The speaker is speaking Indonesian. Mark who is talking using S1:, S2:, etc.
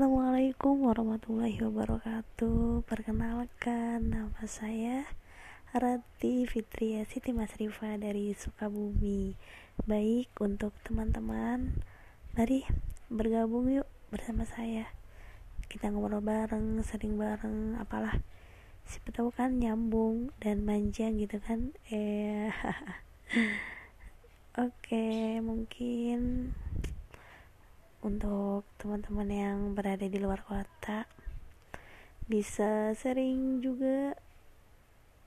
S1: Assalamualaikum warahmatullahi wabarakatuh. Perkenalkan nama saya Rati Fitria Siti Masrifa dari Sukabumi. Baik untuk teman-teman Mari bergabung yuk bersama saya. Kita ngobrol bareng, sering bareng, apalah. Siapa tahu kan nyambung dan manja gitu kan? Eh Oke, mungkin untuk teman-teman yang berada di luar kota bisa sering juga